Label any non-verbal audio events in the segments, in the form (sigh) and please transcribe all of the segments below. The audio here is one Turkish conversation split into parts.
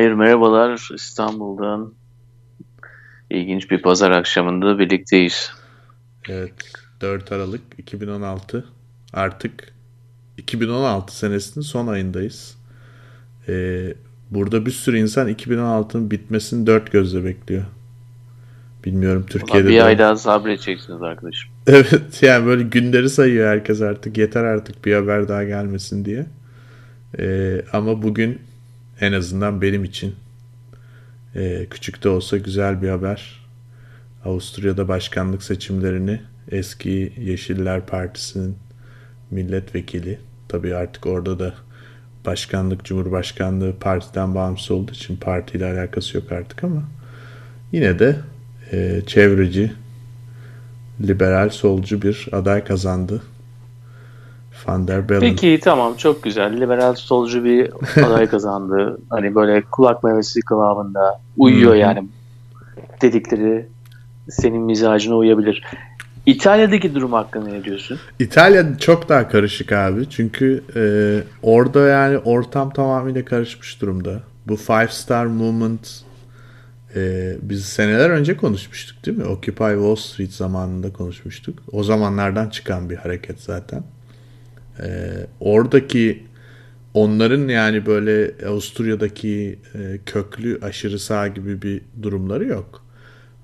Mahir merhabalar İstanbul'dan. İlginç bir pazar akşamında birlikteyiz. Evet 4 Aralık 2016 artık 2016 senesinin son ayındayız. Ee, burada bir sürü insan 2016'nın bitmesini dört gözle bekliyor. Bilmiyorum Türkiye'de bir de. ay daha sabredeceksiniz arkadaşım. (laughs) Evet yani böyle günleri sayıyor herkes artık yeter artık bir haber daha gelmesin diye. Ee, ama bugün en azından benim için e, küçük de olsa güzel bir haber. Avusturya'da başkanlık seçimlerini eski Yeşiller Partisi'nin milletvekili tabii artık orada da başkanlık, cumhurbaşkanlığı partiden bağımsız olduğu için partiyle alakası yok artık ama yine de e, çevreci, liberal, solcu bir aday kazandı. Van der Bellen. Peki tamam çok güzel. Liberal solcu bir aday (laughs) kazandı. Hani böyle kulak meyvesi kıvamında uyuyor hı. yani dedikleri senin mizacına uyabilir. İtalya'daki durum hakkında ne diyorsun? İtalya çok daha karışık abi. Çünkü e, orada yani ortam tamamıyla karışmış durumda. Bu Five Star Movement e, biz seneler önce konuşmuştuk değil mi? Occupy Wall Street zamanında konuşmuştuk. O zamanlardan çıkan bir hareket zaten. E, oradaki onların yani böyle Avusturya'daki e, köklü aşırı sağ gibi bir durumları yok.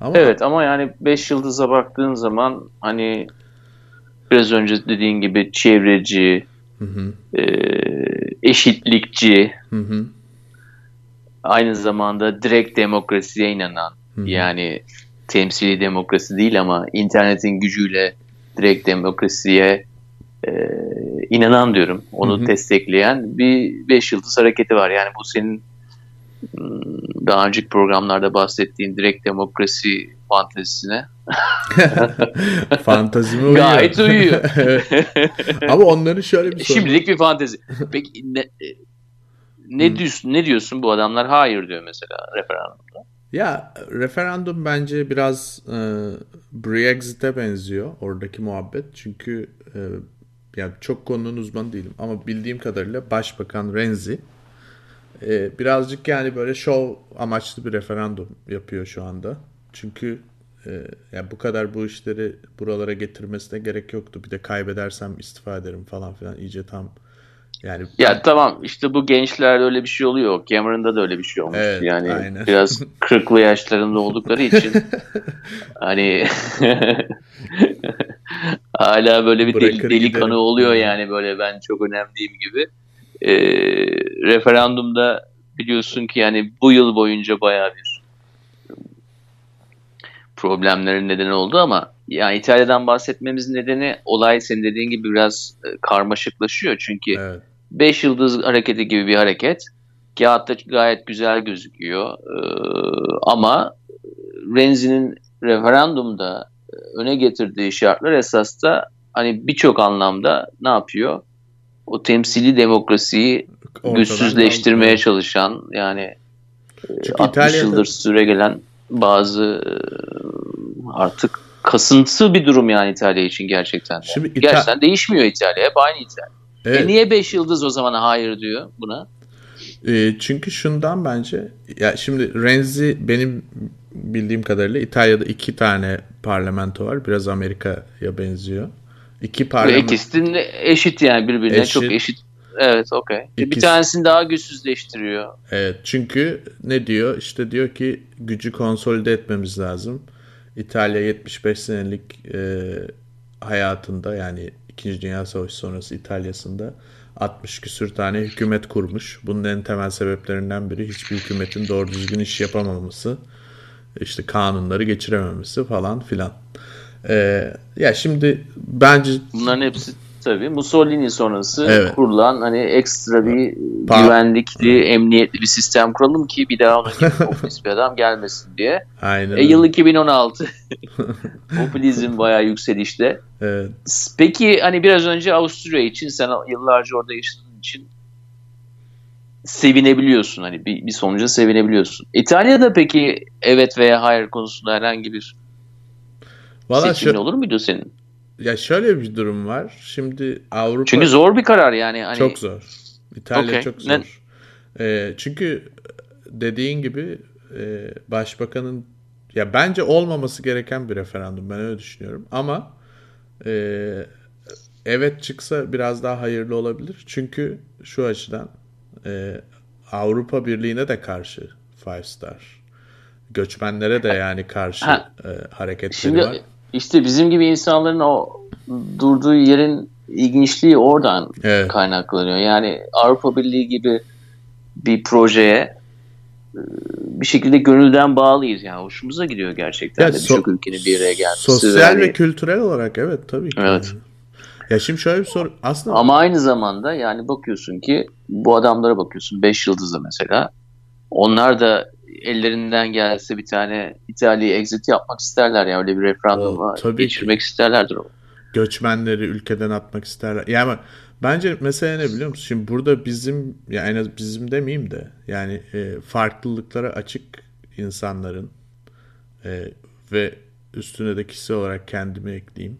Ama Evet ama yani 5 yıldıza baktığın zaman hani biraz önce dediğin gibi çevreci, Hı hı, e, eşitlikçi, hı hı, aynı zamanda direkt demokrasiye inanan hı hı. yani temsili demokrasi değil ama internetin gücüyle direkt demokrasiye e, inanan diyorum. Onu Hı hı. destekleyen bir beş yıldız hareketi var. Yani bu senin hmm, daha önceki programlarda bahsettiğin direkt demokrasi fantezisine (laughs) Fantazime uyuyor. gayet uyuyor. (laughs) Ama onların şöyle bir sorunu. Şimdilik bir fantezi. Peki ne, e, ne Hı. diyorsun? Ne diyorsun? Bu adamlar hayır diyor mesela referandumda. Ya referandum bence biraz e, Brexit'e benziyor oradaki muhabbet. Çünkü e, ya çok konunun uzmanı değilim ama bildiğim kadarıyla Başbakan Renzi e, birazcık yani böyle şov amaçlı bir referandum yapıyor şu anda. Çünkü e, ya bu kadar bu işleri buralara getirmesine gerek yoktu. Bir de kaybedersem istifa ederim falan filan iyice tam yani Ya tamam işte bu gençlerde öyle bir şey oluyor. Cameron'da da öyle bir şey olmuş. Evet, yani aynen. biraz kırklı yaşlarında oldukları için (laughs) hani (laughs) hala böyle bir Bırakır deli giderim. kanı oluyor Hı. yani böyle ben çok önemliyim gibi. Ee, referandumda biliyorsun ki yani bu yıl boyunca bayağı bir problemlerin nedeni oldu ama yani İtalya'dan bahsetmemizin nedeni olay senin dediğin gibi biraz e, karmaşıklaşıyor. Çünkü evet. 5 yıldız hareketi gibi bir hareket. Kağıtta gayet güzel gözüküyor. Ee, ama Renzi'nin referandumda e, öne getirdiği şartlar esas da hani birçok anlamda ne yapıyor? O temsili demokrasiyi Ortadan güçsüzleştirmeye kalkıyor. çalışan yani Çünkü 60 İtalya'da yıldır süre gelen bazı e, artık kasıntı bir durum yani İtalya için gerçekten. de. Şimdi İta- Gerçekten değişmiyor İtalya. Hep aynı İtalya. Evet. E niye 5 yıldız o zaman hayır diyor buna? E, çünkü şundan bence ya şimdi Renzi benim bildiğim kadarıyla İtalya'da iki tane parlamento var. Biraz Amerika'ya benziyor. İki parlamento ikisi de eşit yani birbirine Eşit. çok eşit. Evet okey. Bir İkisi- tanesini daha güçsüzleştiriyor. Evet çünkü ne diyor? İşte diyor ki gücü konsolide etmemiz lazım. İtalya 75 senelik e, hayatında yani 2. Dünya Savaşı sonrası İtalya'sında 60 küsür tane hükümet kurmuş. Bunun en temel sebeplerinden biri hiçbir hükümetin doğru düzgün iş yapamaması, işte kanunları geçirememesi falan filan. E, ya şimdi bence Bunların hepsi tabii Mussolini sonrası Evet. kurulan hani ekstra bir Pa- güvenlikli, emniyetli bir sistem kuralım ki bir daha onun gibi (laughs) popülist bir adam gelmesin diye. aynen E, yıl 2016. (laughs) Popülizm bayağı yükselişte. Evet. Peki hani biraz önce Avusturya için sen yıllarca orada yaşadığın için sevinebiliyorsun. Hani bir, bir sonuca sevinebiliyorsun. İtalya'da peki evet veya hayır konusunda herhangi bir Valla seçimin şu- olur muydu senin? ya şöyle bir durum var. Şimdi Avrupa Çünkü zor bir karar yani. Hani, Çok zor. İtalya Okey. çok zor. Ne- E, çünkü dediğin gibi e, başbakanın ya bence olmaması gereken bir referandum ben öyle düşünüyorum ama e, evet çıksa biraz daha hayırlı olabilir çünkü şu açıdan e, Avrupa Birliği'ne de karşı Five Star göçmenlere de yani karşı ha, e, hareketleri şimdi, var. İşte bizim gibi insanların o durduğu yerin ilginçliği oradan evet. kaynaklanıyor. Yani Avrupa Birliği gibi bir projeye e, bir şekilde gönülden bağlıyız. Yani hoşumuza gidiyor gerçekten ya, de so- birçok ülkenin bir araya gelmesi. Sosyal yani, ve kültürel olarak evet tabii ki. Evet. Ya şimdi şöyle bir soru aslında ama aynı zamanda yani bakıyorsun ki bu adamlara bakıyorsun 5 yıldızlı mesela. Onlar da ellerinden gelse bir tane İtalya exit yapmak isterler ya öyle bir referanduma geçirmek isterlerdir o. Göçmenleri ülkeden atmak isterler. Yani bence mesele ne biliyor musun? Şimdi burada bizim yani bizim demeyeyim de yani e, farklılıklara açık insanların e, ve üstüne de kişi olarak kendimi ekleyeyim.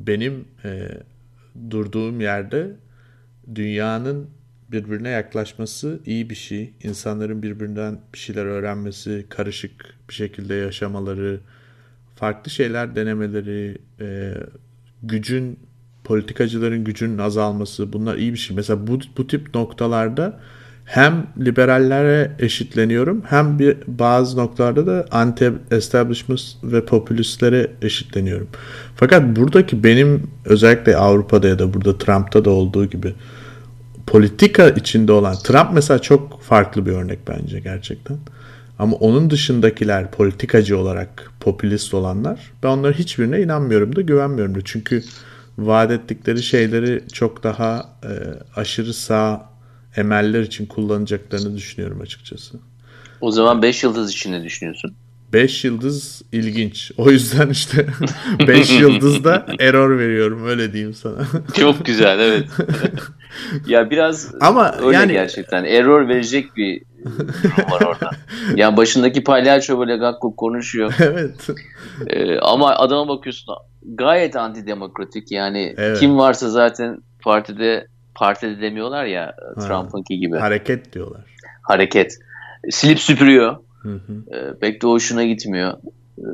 Benim e, durduğum yerde dünyanın birbirine yaklaşması iyi bir şey. İnsanların birbirinden bir şeyler öğrenmesi, karışık bir şekilde yaşamaları, farklı şeyler denemeleri, e, gücün, politikacıların gücünün azalması bunlar iyi bir şey. Mesela bu, bu tip noktalarda hem liberallere eşitleniyorum hem bir bazı noktalarda da anti-establishment ve popülistlere eşitleniyorum. Fakat buradaki benim özellikle Avrupa'da ya da burada Trump'ta da olduğu gibi politika içinde olan Trump mesela çok farklı bir örnek bence gerçekten. Ama onun dışındakiler politikacı olarak popülist olanlar ben onların hiçbirine inanmıyorum da güvenmiyorum da. Çünkü vaat ettikleri şeyleri çok daha e, aşırı sağ emeller için kullanacaklarını düşünüyorum açıkçası. O zaman 5 yıldız için ne düşünüyorsun? 5 yıldız ilginç. O yüzden işte (laughs) 5 yıldızda error veriyorum öyle diyeyim sana. (laughs) Çok güzel evet. (laughs) ya biraz Ama öyle yani... gerçekten error verecek bir durum var orada. Yani başındaki palyaço böyle gakkuk konuşuyor. Evet. Ee, ama adama bakıyorsun gayet antidemokratik yani evet. kim varsa zaten partide partide demiyorlar ya Trump'ınki gibi. Hareket diyorlar. Hareket. Silip süpürüyor. Hı hı. E, pek de hoşuna gitmiyor. E,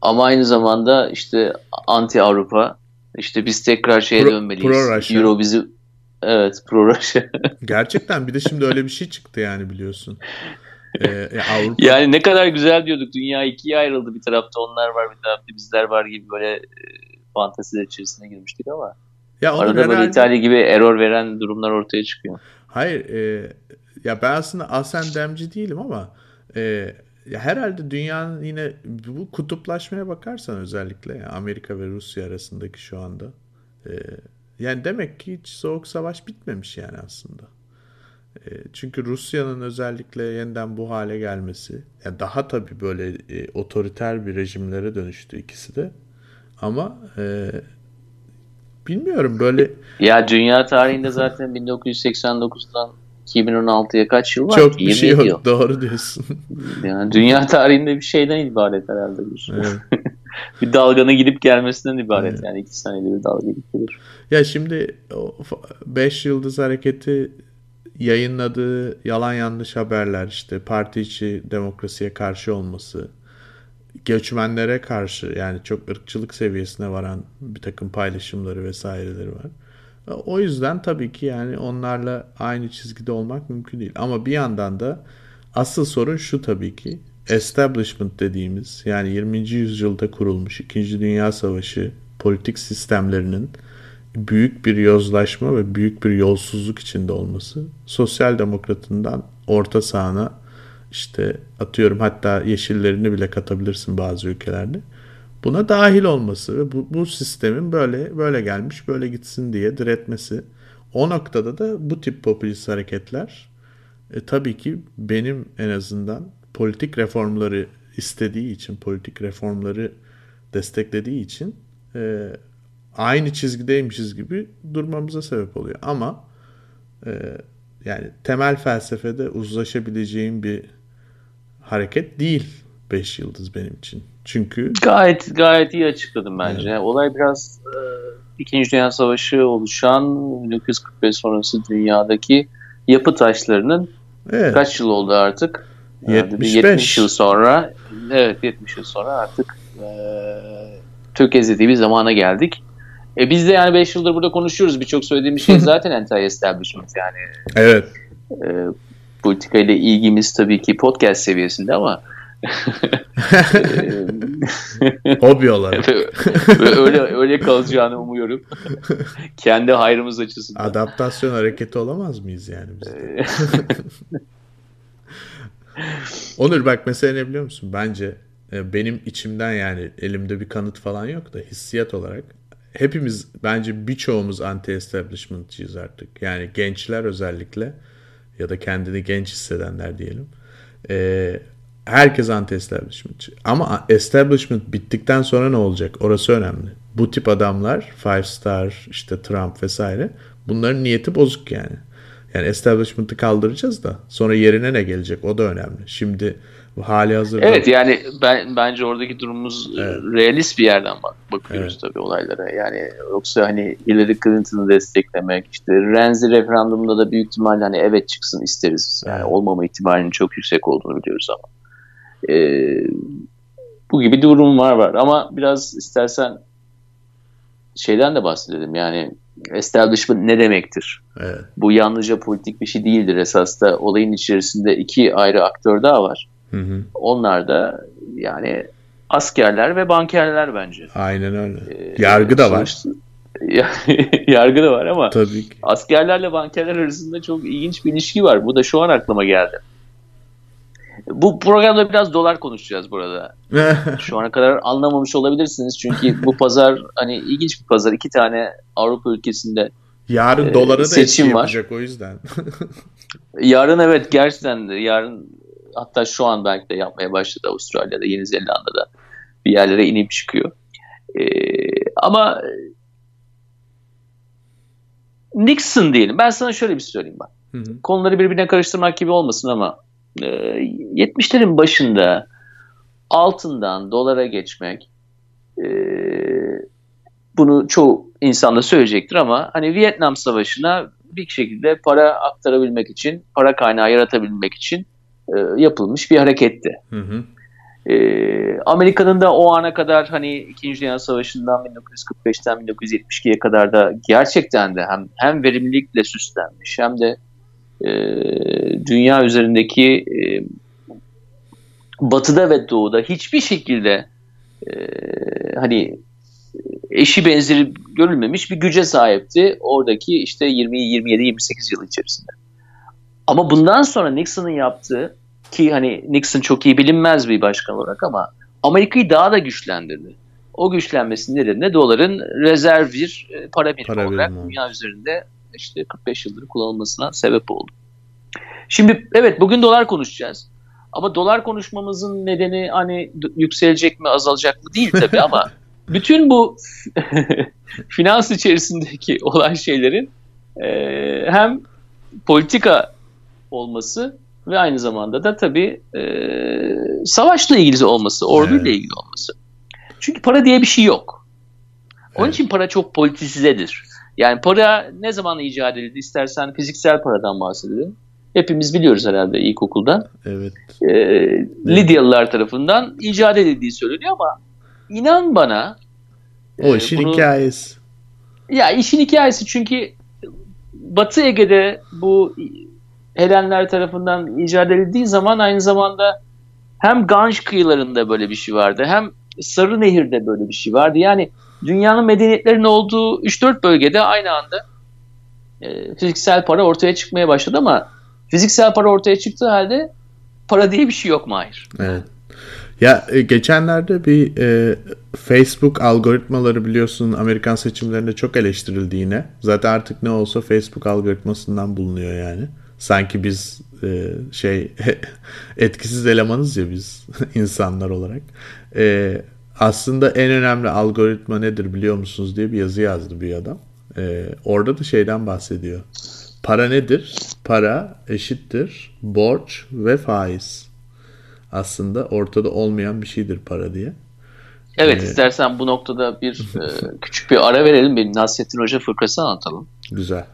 ama aynı zamanda işte anti Avrupa işte biz tekrar şeye pro, dönmeliyiz. Pro Russia. Euro bizi evet pro Russia. (laughs) Gerçekten bir de şimdi öyle bir şey çıktı yani biliyorsun. Ee, Avrupa... Yani ne kadar güzel diyorduk. Dünya ikiye ayrıldı. Bir tarafta onlar var, bir tarafta bizler var gibi böyle e, içerisine girmiştik ama ya arada herhalde... böyle İtalya gibi error veren durumlar ortaya çıkıyor. Hayır, e, ya ben aslında asen demci değilim ama e, ya herhalde dünyanın yine bu kutuplaşmaya bakarsan özellikle yani Amerika ve Rusya arasındaki şu anda e, yani demek ki hiç soğuk savaş bitmemiş yani aslında. E, çünkü Rusya'nın özellikle yeniden bu hale gelmesi yani daha tabii böyle e, otoriter bir rejimlere dönüştü ikisi de. Ama e, bilmiyorum böyle ya dünya tarihinde zaten 1989'dan 2016'ya kaç yıl var Çok bir şey yok. Yıl. Doğru diyorsun. Yani dünya tarihinde bir şeyden ibaret herhalde bu. Evet. (laughs) bir dalganın gidip gelmesinden ibaret evet. yani iki saniyede bir dalga gidip gelir. Ya şimdi 5 Yıldız Hareketi yayınladığı yalan yanlış haberler işte parti içi demokrasiye karşı olması göçmenlere karşı yani çok ırkçılık seviyesine varan bir takım paylaşımları vesaireleri var. O yüzden tabii ki yani onlarla aynı çizgide olmak mümkün değil. Ama bir yandan da asıl sorun şu tabii ki establishment dediğimiz yani 20. yüzyılda kurulmuş 2. Dünya Savaşı politik sistemlerinin büyük bir yozlaşma ve büyük bir yolsuzluk içinde olması sosyal demokratından orta sağına işte atıyorum hatta yeşillerini bile katabilirsin bazı ülkelerde buna dahil olması ve bu, bu sistemin böyle böyle gelmiş böyle gitsin diye diretmesi. O noktada da bu tip popülist hareketler e, tabii ki benim en azından politik reformları istediği için, politik reformları desteklediği için e, aynı çizgideymişiz gibi durmamıza sebep oluyor. Ama e, yani temel felsefede uzlaşabileceğim bir hareket değil 5 yıldız benim için. Çünkü gayet gayet iyi açıkladım bence. Evet. Olay biraz e, İkinci Dünya Savaşı oluşan 1945 sonrası dünyadaki yapı taşlarının Evet. kaç yıl oldu artık? Herhalde bir 75. 70 yıl sonra evet 70 yıl sonra artık e, tökezlediği bir zamana geldik. E biz de yani 5 yıldır burada konuşuyoruz. Birçok söylediğimiz şey (laughs) zaten anti-establishment yani. Evet. E, politikayla ilgimiz tabii ki podcast seviyesinde ama (laughs) Hobi olarak. Öyle öyle kalacağını umuyorum. Kendi hayrımız açısından. Adaptasyon hareketi olamaz mıyız yani biz? (laughs) Onur bak mesela ne biliyor musun? Bence e, benim içimden yani elimde bir kanıt falan yok da hissiyat olarak hepimiz bence birçoğumuz anti-establishmentçıyız artık. Yani gençler özellikle ya da kendini genç hissedenler diyelim. E, herkes anti-establishmentçı. Ama establishment bittikten sonra ne olacak? Orası önemli. Bu tip adamlar, Five Star, işte Trump vesaire bunların niyeti bozuk yani. Yani establishment'ı kaldıracağız da sonra yerine ne gelecek o da önemli. Şimdi hali hazırda... Evet yani ben bence oradaki durumumuz evet. realist bir yerden bak bakıyoruz evet. tabii olaylara. Yani yoksa hani Hillary Clinton'ı desteklemek işte Renzi referandumunda da büyük ihtimalle hani evet çıksın isteriz. Yani evet. olmama ihtimalinin çok yüksek olduğunu biliyoruz ama. Ee, bu gibi durumlar var ama biraz istersen şeyden de bahsedelim yani establishment ne demektir? Evet. Bu yalnızca politik bir şey değildir esas da olayın içerisinde iki ayrı aktör daha var. Hı hı. Onlar da yani askerler ve bankerler bence. Aynen öyle. Ee, yargı da var. (laughs) yargı da var ama Tabii ki. askerlerle bankerler arasında çok ilginç bir ilişki var. Bu da şu an aklıma geldi. Bu programda biraz dolar konuşacağız burada. (laughs) Şu ana kadar anlamamış olabilirsiniz çünkü bu pazar hani ilginç bir pazar. İki tane Avrupa ülkesinde Yarın e, dolara da seçim var. yapacak o yüzden. (laughs) yarın evet gerçekten yarın hatta şu an belki de yapmaya başladı Avustralya'da, Yeni Zelanda'da bir yerlere inip çıkıyor. E, ama Nixon diyelim. Ben sana şöyle bir söyleyeyim bak. Hı hı. Konuları birbirine karıştırmak gibi olmasın ama 70'lerin başında altından dolara geçmek e, bunu çoğu insan da söyleyecektir ama hani Vietnam Savaşı'na bir şekilde para aktarabilmek için, para kaynağı yaratabilmek için e, yapılmış bir hareketti. Hı hı. E, Amerika'nın da o ana kadar hani 2. Dünya Savaşı'ndan 1945'ten 1972'ye kadar da gerçekten de hem hem verimlilikle süslenmiş hem de e, dünya üzerindeki e, batıda ve doğuda hiçbir şekilde e, hani eşi benzeri görülmemiş bir güce sahipti oradaki işte 20 27 28 yıl içerisinde. Ama bundan sonra Nixon'ın yaptığı ki hani Nixon çok iyi bilinmez bir başkan olarak ama Amerika'yı daha da güçlendirdi. O güçlenmesinin nedeni de doların rezerv bir e, para birimi para olarak birimi. dünya üzerinde işte 45 yıldır kullanılmasına sebep oldu. Şimdi evet bugün dolar konuşacağız. Ama dolar konuşmamızın nedeni hani yükselecek mi azalacak mı değil tabii ama (laughs) bütün bu (laughs) finans içerisindeki olan şeylerin e, hem politika olması ve aynı zamanda da tabii e, savaşla ilgili olması, orduyla evet. ilgili olması. Çünkü para diye bir şey yok. Onun evet. için para çok politizedir. Yani para ne zaman icat edildi? İstersen fiziksel paradan bahsedelim hepimiz biliyoruz herhalde ilkokuldan. Evet. E, Lidyalılar tarafından icat edildiği söyleniyor ama inan bana o e, işin bunu, hikayesi. Ya işin hikayesi çünkü Batı Ege'de bu Helenler tarafından icat edildiği zaman aynı zamanda hem Ganj kıyılarında böyle bir şey vardı hem Sarı Nehir'de böyle bir şey vardı. Yani dünyanın medeniyetlerinin olduğu 3-4 bölgede aynı anda e, fiziksel para ortaya çıkmaya başladı ama Fiziksel para ortaya çıktığı halde para diye bir şey yok Mahir. Evet. Ya e, geçenlerde bir e, Facebook algoritmaları biliyorsun Amerikan seçimlerinde çok eleştirildi yine. Zaten artık ne olsa Facebook algoritmasından bulunuyor yani. Sanki biz e, şey (laughs) etkisiz elemanız ya biz (laughs) insanlar olarak. E, aslında en önemli algoritma nedir biliyor musunuz diye bir yazı yazdı bir adam. E, orada da şeyden bahsediyor. Para nedir? Para eşittir borç ve faiz. Aslında ortada olmayan bir şeydir para diye. Evet ee, istersen bu noktada bir e, (laughs) küçük bir ara verelim. Benim Nasrettin Hoca fırkası anlatalım. Güzel.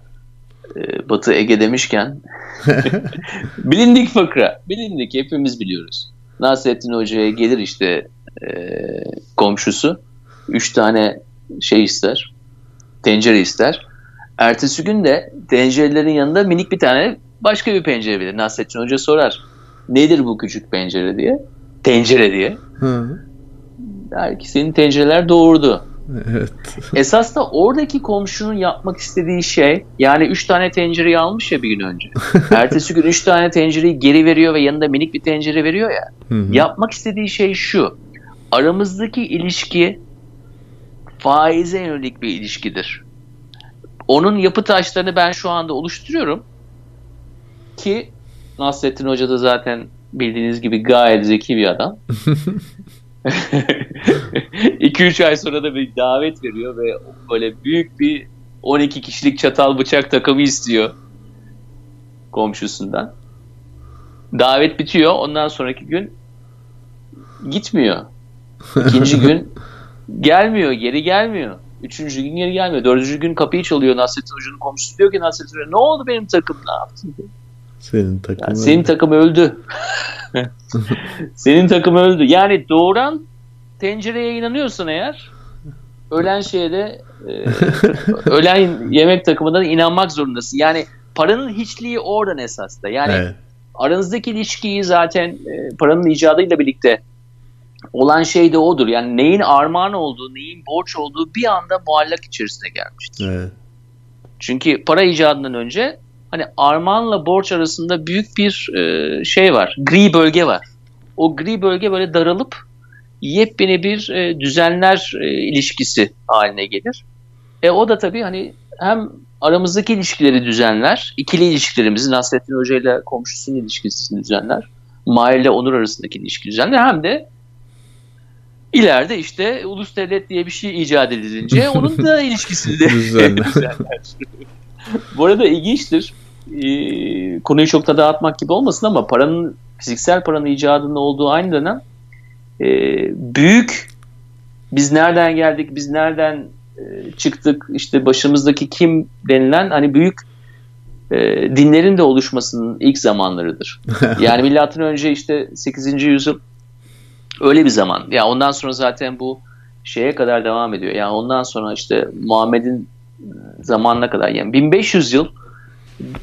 E, Batı Ege demişken (laughs) bilindik fıkra. Bilindik hepimiz biliyoruz. Nasrettin Hoca'ya gelir işte e, komşusu. Üç tane şey ister. Tencere ister. Ertesi gün de tencerelerin yanında minik bir tane başka bir pencere verir. Nasrettin Hoca sorar. Nedir bu küçük pencere diye. Tencere diye. Hı. Der ki senin tencereler doğurdu. Evet. Esas da oradaki komşunun yapmak istediği şey yani 3 tane tencereyi almış ya bir gün önce. (laughs) Ertesi gün 3 tane tencereyi geri veriyor ve yanında minik bir tencere veriyor ya. Hı hı. Yapmak istediği şey şu. Aramızdaki ilişki faize yönelik bir ilişkidir. Onun yapı taşlarını ben şu anda oluşturuyorum ki Nasrettin Hoca da zaten bildiğiniz gibi gayet zeki bir adam. (laughs) (laughs) 2-3 ay sonra da bir davet veriyor ve böyle büyük bir 12 kişilik çatal bıçak takımı istiyor komşusundan. Davet bitiyor. Ondan sonraki gün gitmiyor. İkinci (laughs) gün gelmiyor. Geri gelmiyor. Üçüncü gün geri gelmiyor. Dördüncü gün kapıyı çalıyor Nasrettin Hoca'nın komşusu diyor ki Nasrettin Hoca ne oldu benim takım ne yaptın? Senin takım yani Senin takım öldü. (laughs) senin takım öldü. Yani doğuran tencereye inanıyorsan eğer ölen şeye de e, (laughs) ölen yemek takımına inanmak zorundasın. Yani paranın hiçliği oradan esas da. Yani evet. aranızdaki ilişkiyi zaten e, paranın icadıyla birlikte olan şey de odur. Yani neyin armağan olduğu, neyin borç olduğu bir anda muallak içerisine gelmiştir. Evet. Çünkü para icadından önce hani armağanla borç arasında büyük bir e, şey var. Gri bölge var. O gri bölge böyle daralıp yepyeni bir e, düzenler e, ilişkisi haline gelir. E o da tabii hani hem aramızdaki ilişkileri düzenler, ikili ilişkilerimizi Nasrettin Hoca ile komşusunun ilişkisini düzenler, Mahir ile Onur arasındaki ilişki düzenler hem de ileride işte ulus devlet diye bir şey icat edilince onun da (laughs) ilişkisini de düzenler. Bu arada ilginçtir. Ee, konuyu çok da dağıtmak gibi olmasın ama paranın fiziksel paranın icadının olduğu aynı dönem e, büyük biz nereden geldik, biz nereden e, çıktık, işte başımızdaki kim denilen hani büyük e, dinlerin de oluşmasının ilk zamanlarıdır. (laughs) Yani milattan önce işte 8. yüzyıl öyle bir zaman. Ya yani ondan sonra zaten bu şeye kadar devam ediyor. Yani ondan sonra işte Muhammed'in zamanına kadar yani 1500 yıl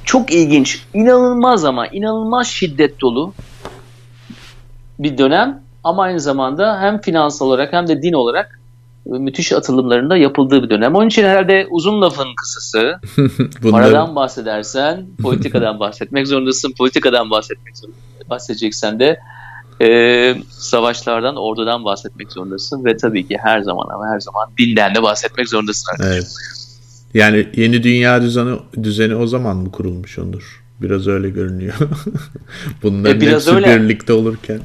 çok ilginç, inanılmaz ama inanılmaz şiddet dolu bir dönem ama aynı zamanda hem finansal olarak hem de din olarak müthiş atılımlarında yapıldığı bir dönem. Onun için herhalde uzun lafın kısası (laughs) paradan bahsedersen politikadan bahsetmek zorundasın. Politikadan bahsetmek zorundasın. Bahsedeceksen de e, savaşlardan, ordudan bahsetmek zorundasın ve tabii ki her zaman ama her zaman dinden de bahsetmek zorundasın arkadaşlar. Evet. Yani yeni dünya düzeni, düzeni o zaman mı kurulmuş Onur? Biraz öyle görünüyor. (laughs) Bunların e, biraz hepsi öyle. birlikte olurken.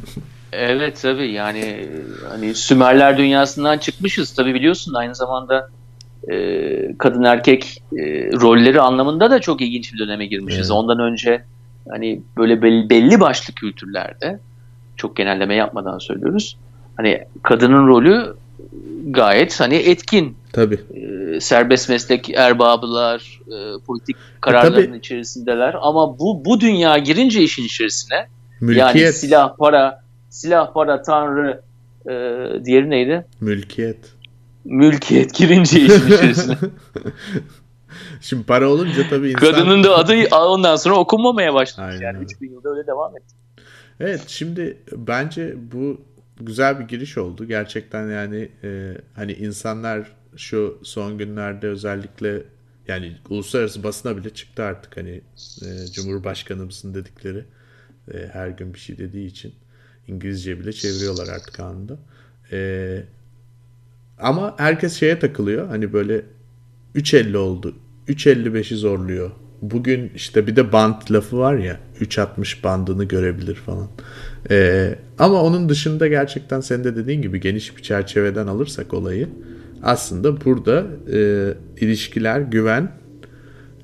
Evet tabii yani hani Sümerler dünyasından çıkmışız tabii biliyorsun aynı zamanda e, kadın erkek e, rolleri anlamında da çok ilginç bir döneme girmişiz. Evet. Ondan önce hani böyle belli, belli başlı kültürlerde çok genelleme yapmadan söylüyoruz. Hani kadının rolü gayet hani etkin. Tabii. E, serbest meslek erbabılar, e, politik kararların e, içerisindeler ama bu bu dünya girince işin içerisine Mülkiyet. yani silah, para, silah, para, tanrı e, diğeri neydi? Mülkiyet. Mülkiyet girince işin içerisine. (laughs) Şimdi para olunca tabii insan... Kadının da adı ondan sonra okunmamaya başladı. Aynen. Yani 3000 yılda öyle devam etti. Evet şimdi bence bu güzel bir giriş oldu. Gerçekten yani e, hani insanlar şu son günlerde özellikle yani uluslararası basına bile çıktı artık hani e, Cumhurbaşkanımızın dedikleri e, her gün bir şey dediği için İngilizce bile çeviriyorlar artık anında. E, ama herkes şeye takılıyor hani böyle 3.50 oldu 3.55'i zorluyor bugün işte bir de band lafı var ya 3.60 bandını görebilir falan. Ee, ama onun dışında gerçekten sen de dediğin gibi geniş bir çerçeveden alırsak olayı aslında burada e, ilişkiler, güven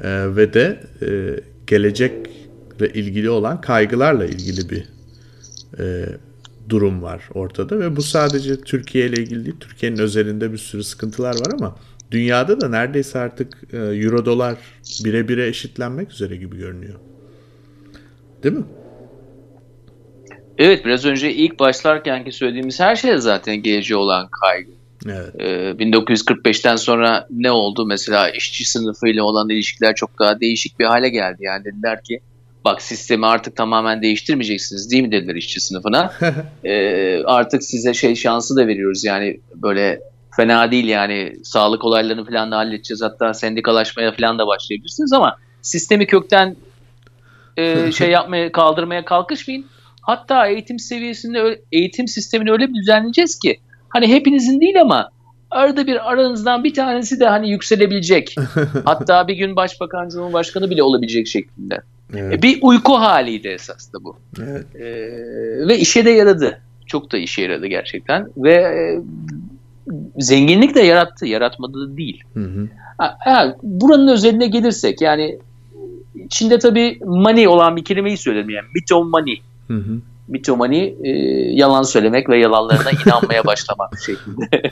e, ve de e, gelecekle ilgili olan kaygılarla ilgili bir e, durum var ortada ve bu sadece Türkiye ile ilgili değil. Türkiye'nin özelinde bir sürü sıkıntılar var ama dünyada da neredeyse artık e, euro dolar bire bire eşitlenmek üzere gibi görünüyor. Değil mi? Evet biraz önce ilk başlarkenki söylediğimiz her şey zaten geleceğe olan kaygı. Evet. Ee, 1945'ten sonra ne oldu? Mesela işçi sınıfıyla olan ilişkiler çok daha değişik bir hale geldi. Yani dediler ki bak sistemi artık tamamen değiştirmeyeceksiniz değil mi dediler işçi sınıfına. (laughs) Ee, artık size şey şansı da veriyoruz yani böyle fena değil yani sağlık olaylarını falan da halledeceğiz. Hatta sendikalaşmaya falan da başlayabilirsiniz ama sistemi kökten e, (laughs) şey yapmaya kaldırmaya kalkışmayın. Hatta eğitim seviyesinde eğitim sistemini öyle bir düzenleyeceğiz ki hani hepinizin değil ama arada bir aranızdan bir tanesi de hani yükselebilecek. (laughs) Hatta bir gün başbakan, cumhurbaşkanı bile olabilecek şeklinde. Evet. Bir uyku haliydi esas da bu. Evet. Ee, ve işe de yaradı. Çok da işe yaradı gerçekten. Ve e, zenginlik de yarattı. Yaratmadı değil. Hı hı. Ha, ha, buranın özeline gelirsek yani içinde tabii money olan bir kelimeyi söyledim yani. Myth money. Hı hı. Mitomani e, yalan söylemek ve yalanlarına (laughs) inanmaya başlamak şeklinde.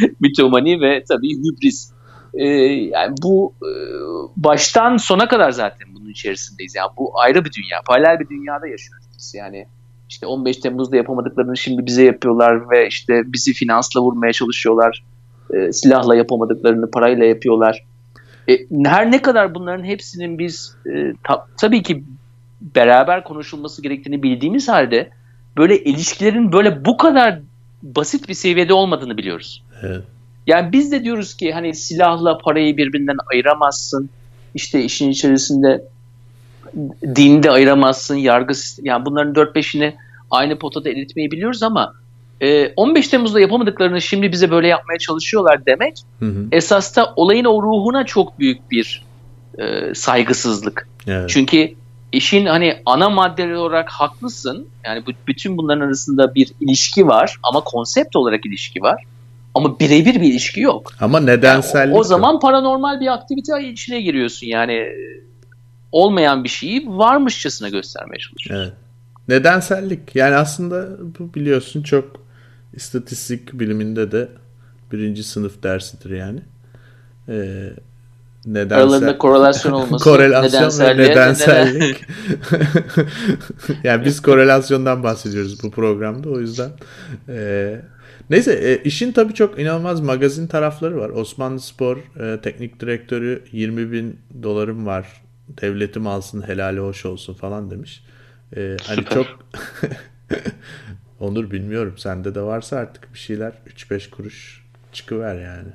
(laughs) Mitomani ve tabii hübris. E, yani bu e, baştan sona kadar zaten bunun içerisindeyiz. Yani bu ayrı bir dünya. Paralel bir dünyada yaşıyoruz biz. Yani işte 15 Temmuz'da yapamadıklarını şimdi bize yapıyorlar ve işte bizi finansla vurmaya çalışıyorlar. E, silahla yapamadıklarını parayla yapıyorlar. E, her ne kadar bunların hepsinin biz e, ta, tabii ki beraber konuşulması gerektiğini bildiğimiz halde böyle ilişkilerin böyle bu kadar basit bir seviyede olmadığını biliyoruz. Evet. Yani biz de diyoruz ki hani silahla parayı birbirinden ayıramazsın. İşte işin içerisinde dini de ayıramazsın. Yargı yani bunların 4-5'ini aynı potada eritmeyi biliyoruz ama 15 Temmuz'da yapamadıklarını şimdi bize böyle yapmaya çalışıyorlar demek hı hı. esas da olayın o ruhuna çok büyük bir e, saygısızlık. Evet. Çünkü işin hani ana maddeleri olarak haklısın. Yani bu, bütün bunların arasında bir ilişki var ama konsept olarak ilişki var. Ama birebir bir ilişki yok. Ama nedensellik yani o, o zaman paranormal bir aktivite içine giriyorsun. Yani olmayan bir şeyi varmışçasına göstermeye çalışıyorsun. Evet. Nedensellik. Yani aslında bu biliyorsun çok istatistik biliminde de birinci sınıf dersidir yani. Ee, nedensel... Aralarında korelasyon (laughs) olması. korelasyon ve nedensellik. (laughs) (laughs) yani biz korelasyondan bahsediyoruz bu programda o yüzden. Ee, neyse e, işin tabii çok inanılmaz magazin tarafları var. Osmanlı Spor e, teknik direktörü 20 bin dolarım var. Devletim alsın helali hoş olsun falan demiş. Ee, hani çok Onur bilmiyorum sende de varsa artık bir şeyler 3-5 kuruş çıkıver yani.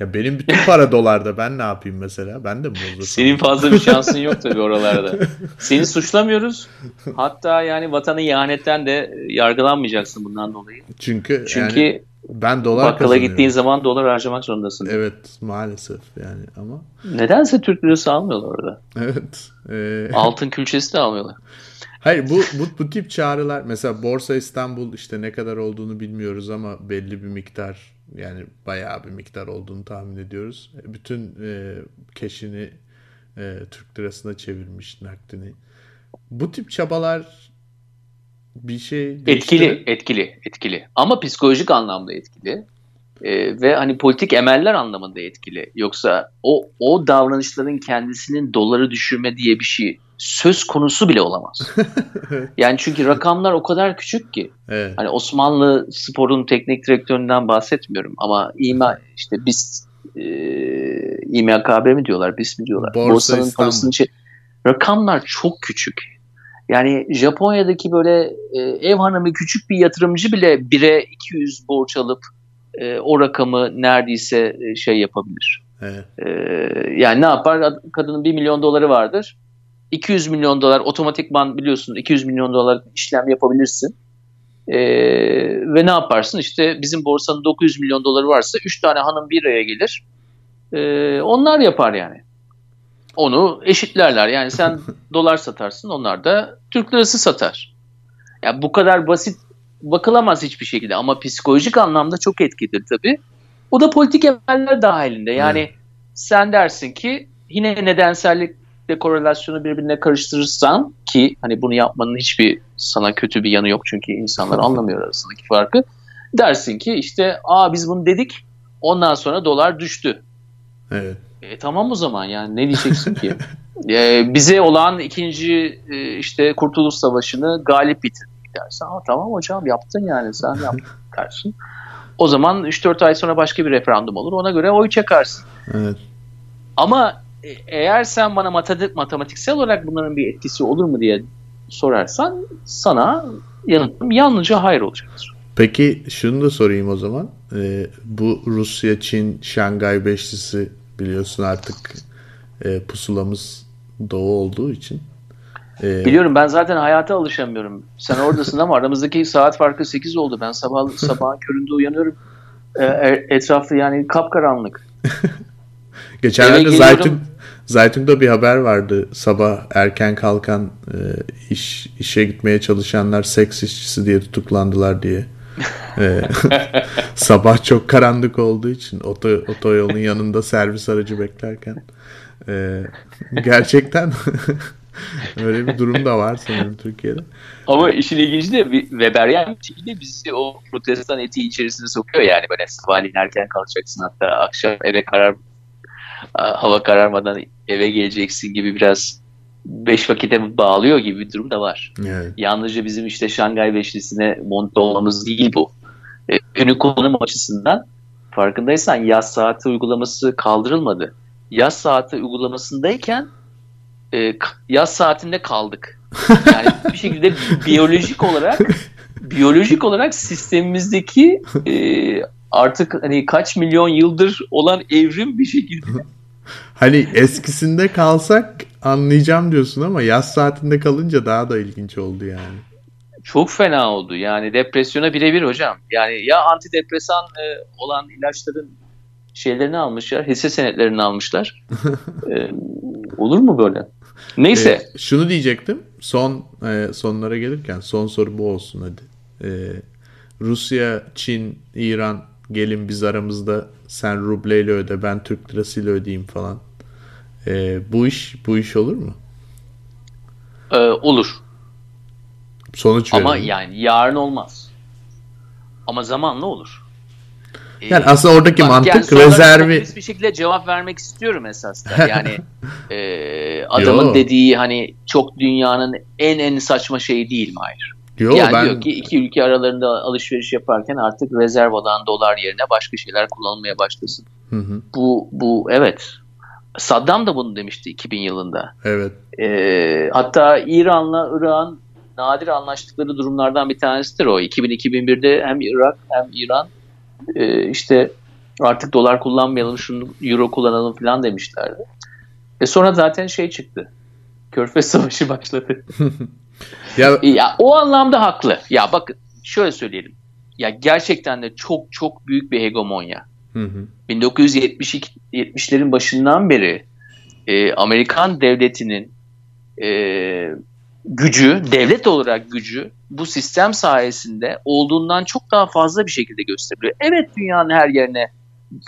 Ya benim bütün para (laughs) dolarda ben ne yapayım mesela? Ben de mi bozursam? Senin fazla bir şansın yok tabii oralarda. (laughs) Seni suçlamıyoruz. Hatta yani vatanı ihanetten de yargılanmayacaksın bundan dolayı. Çünkü Çünkü yani ben dolar bakkala gittiğin zaman dolar harcamak zorundasın. Evet maalesef yani ama. Nedense Türk lirası almıyorlar orada. Evet. Ee... (laughs) Altın külçesi de almıyorlar. Hayır bu, bu bu tip çağrılar mesela Borsa İstanbul işte ne kadar olduğunu bilmiyoruz ama belli bir miktar yani bayağı bir miktar olduğunu tahmin ediyoruz. E, bütün e, keşini e, Türk lirasına çevirmiş nakdini. Bu tip çabalar bir şey etkili etkili etkili ama psikolojik anlamda etkili ee, ve hani politik emeller anlamında etkili yoksa o o davranışların kendisinin doları düşürme diye bir şey söz konusu bile olamaz. (laughs) yani çünkü rakamlar o kadar küçük ki. Evet. Hani Osmanlı sporun teknik direktöründen bahsetmiyorum ama ima işte biz e, İMKB mi diyorlar, biz mi diyorlar? Borsa Borsanın parasının için rakamlar çok küçük. Yani Japonya'daki böyle e, ev hanımı küçük bir yatırımcı bile 1'e 200 borç alıp e, o rakamı neredeyse e, şey yapabilir. Evet. E, yani ne yapar? Kadının 1 milyon doları vardır 200 milyon dolar otomatikman biliyorsun 200 milyon dolar işlem yapabilirsin. Ee, ve ne yaparsın? İşte bizim borsanın 900 milyon doları varsa 3 tane hanım bir araya gelir. Ee, onlar yapar yani. Onu eşitlerler. Yani sen (laughs) dolar satarsın onlar da Türk lirası satar. Yani bu kadar basit bakılamaz hiçbir şekilde ama psikolojik anlamda çok etkilidir tabii. O da politik emeller dahilinde. Yani hmm. sen dersin ki yine nedensellik ve korelasyonu birbirine karıştırırsan ki hani bunu yapmanın hiçbir sana kötü bir yanı yok çünkü insanlar (laughs) anlamıyor arasındaki farkı. Dersin ki işte aa biz bunu dedik Ondan sonra dolar düştü. Evet. E, tamam o zaman yani ne diyeceksin ki? (laughs) e, bize olan ikinci e, işte Kurtuluş Savaşı'nı galip bitirdik dersin. Ama tamam hocam yaptın yani sen yaptın (laughs) dersin. O zaman 3-4 ay sonra başka bir referandum olur. Ona göre oy çakarsın. Evet. Ama eğer sen bana matematiksel olarak bunların bir etkisi olur mu diye sorarsan sana yanıtım yalnızca hayır olacaktır. Peki şunu da sorayım o zaman. Ee, bu Rusya, Çin, Şangay Beşlisi biliyorsun artık e, pusulamız doğu olduğu için. Ee, Biliyorum ben zaten hayata alışamıyorum. Sen oradasın ama aramızdaki saat farkı 8 oldu. Ben sabah sabahın (laughs) köründe uyanıyorum. Ee, etrafı yani kapkaranlık. Geçenlerde Zaytun Zaytun'da bir haber vardı. Sabah erken kalkan e, iş işe gitmeye çalışanlar seks işçisi diye tutuklandılar diye. e, (laughs) sabah çok karanlık olduğu için oto, otoyolun yanında servis aracı beklerken e, gerçekten (laughs) öyle bir durum da var sanırım Türkiye'de. Ama işin ilginci de Weberian bir şekilde bizi o protestan etiği içerisine sokuyor yani böyle sabahleyin erken kalkacaksın hatta akşam eve karar hava kararmadan eve geleceksin gibi biraz beş vakite bağlıyor gibi bir durum da var. Evet. Yalnızca bizim işte Şangay Beşlisi'ne monte olmamız değil bu. E, günü konum açısından farkındaysan yaz saati uygulaması kaldırılmadı. Yaz saati uygulamasındayken e, yaz saatinde kaldık. Yani bir şekilde biyolojik olarak biyolojik olarak sistemimizdeki e, artık hani kaç milyon yıldır olan evrim bir şekilde. Hani eskisinde kalsak anlayacağım diyorsun ama yaz saatinde kalınca daha da ilginç oldu yani. Çok fena oldu. Yani depresyona birebir hocam. Yani ya antidepresan e, olan ilaçların şeylerini almışlar, hisse senetlerini almışlar. (laughs) e, olur mu böyle? Neyse. E, şunu diyecektim. Son e, sonlara gelirken son soru bu olsun hadi. E, Rusya, Çin, İran gelin biz aramızda sen rubleyle öde ben Türk lirasıyla ödeyeyim falan. E, bu iş bu iş olur mu? Ee, olur. Sonuç Ama verelim. yani yarın olmaz. Ama zamanla olur. Yani ee, aslında oradaki bak, mantık yani rezervi bir şekilde cevap vermek istiyorum esasında. Yani (laughs) e, adamın Yo. dediği hani çok dünyanın en en saçma şeyi değil mi? Hayır. Yo, yani ben... diyor ki iki ülke aralarında alışveriş yaparken artık rezerv olan dolar yerine başka şeyler kullanılmaya başlasın. Hı hı. Bu bu evet. Saddam da bunu demişti 2000 yılında. Evet. Ee, hatta İran'la Irak'ın nadir anlaştıkları durumlardan bir tanesidir o. 2000-2001'de hem Irak hem İran e, işte artık dolar kullanmayalım, şunu euro kullanalım falan demişlerdi. Ve sonra zaten şey çıktı. Körfez (laughs) Savaşı başladı. (laughs) ya, ya o anlamda haklı. Ya bakın şöyle söyleyelim. Ya gerçekten de çok çok büyük bir hegemonya. Hı hı. 1970'lerin başından beri e, Amerikan devletinin e, gücü, devlet olarak gücü bu sistem sayesinde olduğundan çok daha fazla bir şekilde gösteriliyor. Evet dünyanın her yerine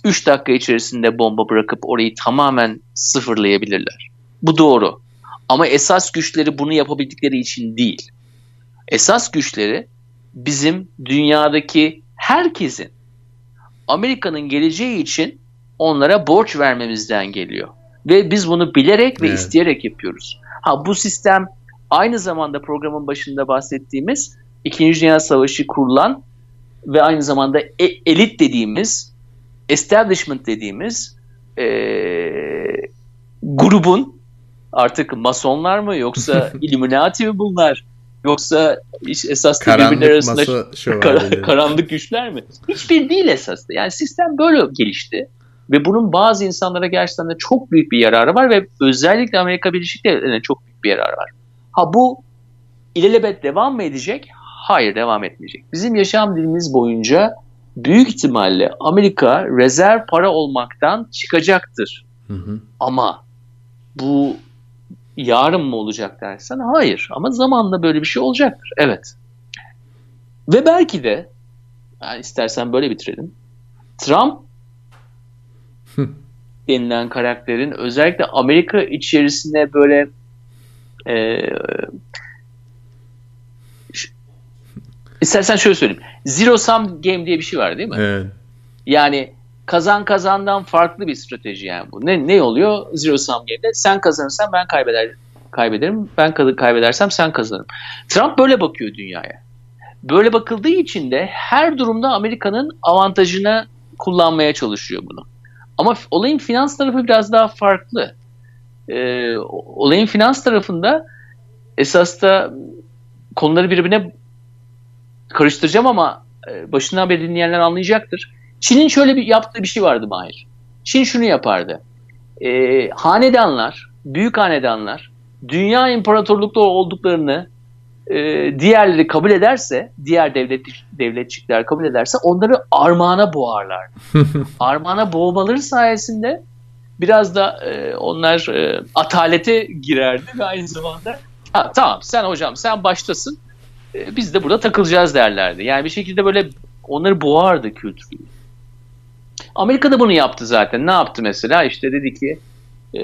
3 dakika içerisinde bomba bırakıp orayı tamamen sıfırlayabilirler. Bu doğru. Ama esas güçleri bunu yapabildikleri için değil. Esas güçleri bizim dünyadaki herkesin Amerika'nın geleceği için onlara borç vermemizden geliyor. Ve biz bunu bilerek ve evet. isteyerek yapıyoruz. Ha bu sistem aynı zamanda programın başında bahsettiğimiz İkinci Dünya Savaşı kurulan ve aynı zamanda e, elit dediğimiz, establishment dediğimiz e, grubun artık masonlar mı yoksa (laughs) Illuminati mi bunlar? Yoksa esas birbirleri arasında (laughs) kar- karanlık güçler mi? Hiçbir değil esasında. Yani sistem böyle gelişti. Ve bunun bazı insanlara gerçekten de çok büyük bir yararı var ve özellikle Amerika Birleşik Devletleri'ne çok büyük bir yararı var. Ha bu ilelebet devam mı edecek? Hayır devam etmeyecek. Bizim yaşam dilimiz boyunca büyük ihtimalle Amerika rezerv para olmaktan çıkacaktır. Hı hı. Ama bu yarın mı olacak dersen hayır. Ama zamanla böyle bir şey olacaktır. Evet. Ve belki de yani istersen böyle bitirelim. Trump denilen karakterin özellikle Amerika içerisinde böyle e, istersen şöyle söyleyeyim. Zero sum game diye bir şey var değil mi? Evet. Yani kazan kazandan farklı bir strateji yani bu. Ne ne oluyor zero sum game'de? Sen kazanırsan ben kaybeder kaybederim. Ben kaybedersem sen kazanırım. Trump böyle bakıyor dünyaya. Böyle bakıldığı için de her durumda Amerika'nın avantajına kullanmaya çalışıyor bunu. Ama olayın finans tarafı biraz daha farklı. Ee, olayın finans tarafında esas da konuları birbirine karıştıracağım ama e, başından beri dinleyenler anlayacaktır. Çin'in şöyle bir yaptığı bir şey vardı Mahir. Çin şunu yapardı. E, hanedanlar, büyük hanedanlar dünya imparatorlukları olduklarını e, diğerleri kabul ederse, diğer devlet devletçikler kabul ederse onları armağana boğarlar. (laughs) armağana boğmaları sayesinde biraz da e, onlar e, atalete girerdi ve aynı zamanda ha, tamam sen hocam sen baştasın e, biz de burada takılacağız derlerdi. Yani bir şekilde böyle onları boğardı kültürü. Amerika da bunu yaptı zaten. Ne yaptı mesela? İşte dedi ki e,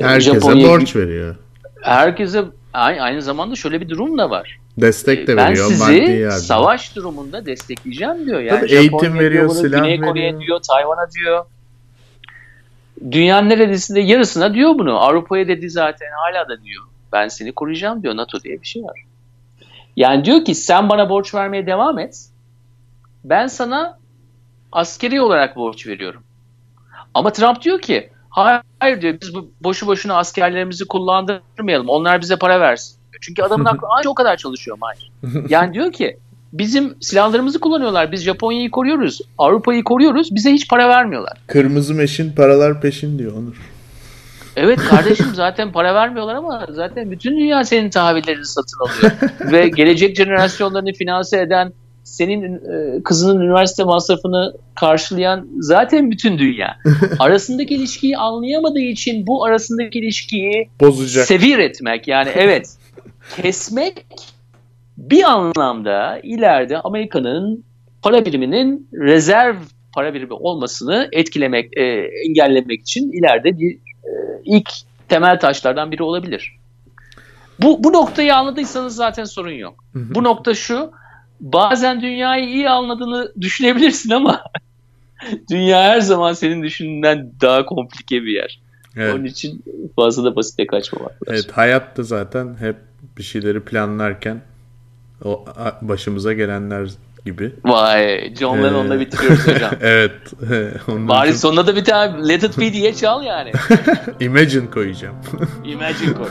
herkese Japonya, borç veriyor. Herkese aynı zamanda şöyle bir durum da var. Destek de ben veriyor. Ben sizi savaş durumunda destekleyeceğim diyor. Yani Tabii eğitim veriyor, bunu, silah Güney veriyor. Kore'ye diyor, Tayvan'a diyor. Dünyanın neredeyse yarısına diyor bunu. Avrupa'ya dedi zaten hala da diyor. Ben seni koruyacağım diyor. NATO diye bir şey var. Yani diyor ki sen bana borç vermeye devam et. Ben sana askeri olarak borç veriyorum. Ama Trump diyor ki hayır diyor biz bu boşu boşuna askerlerimizi kullandırmayalım. Onlar bize para versin. Çünkü adamın (laughs) aklı ancak o kadar çalışıyor Mahir. Yani diyor ki bizim silahlarımızı kullanıyorlar. Biz Japonya'yı koruyoruz. Avrupa'yı koruyoruz. Bize hiç para vermiyorlar. Kırmızı meşin paralar peşin diyor Onur. Evet kardeşim zaten para vermiyorlar ama zaten bütün dünya senin tahvillerini satın alıyor. (laughs) Ve gelecek jenerasyonlarını finanse eden senin e, kızının üniversite masrafını karşılayan zaten bütün dünya. (laughs) Arasındaki ilişkiyi anlayamadığı için bu arasındaki ilişkiyi bozacak. Sevir etmek yani evet (laughs) kesmek bir anlamda ileride Amerika'nın para biriminin rezerv para birimi olmasını etkilemek, e, engellemek için ileride bir e, ilk temel taşlardan biri olabilir. Bu, bu noktayı anladıysanız zaten sorun yok. Bu nokta şu, bazen dünyayı iyi anladığını düşünebilirsin ama (laughs) dünya her zaman senin düşündüğünden daha komplike bir yer. Evet. Onun için fazla da basite kaçmamak lazım. Evet hayatta zaten hep bir şeyleri planlarken o başımıza gelenler gibi. Vay John Lennon'la ee, bitiriyoruz hocam. (laughs) evet. (laughs) Bari için... sonunda da bir tane Let It Be diye çal yani. Imagine koyacağım. Imagine koy.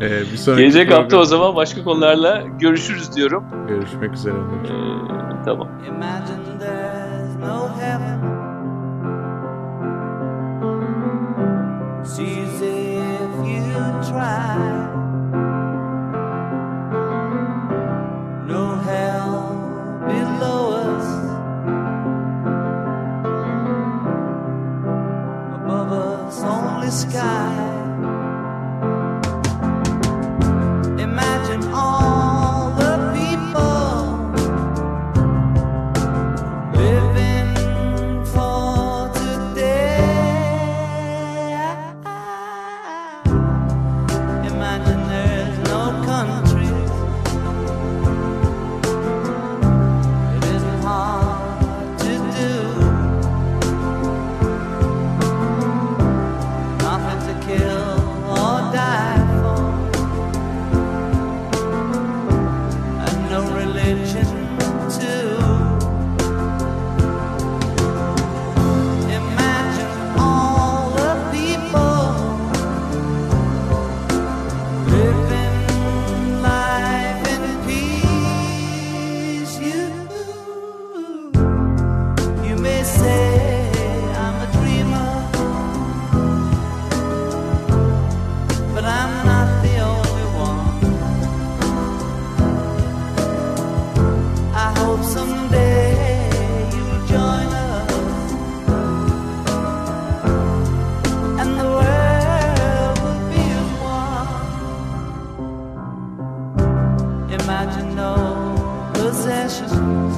Ee, bir sonraki Gelecek program... hafta o zaman başka konularla görüşürüz diyorum. Görüşmek üzere. Ee, tamam. Sees if you try No hell below us Above us only sky Just.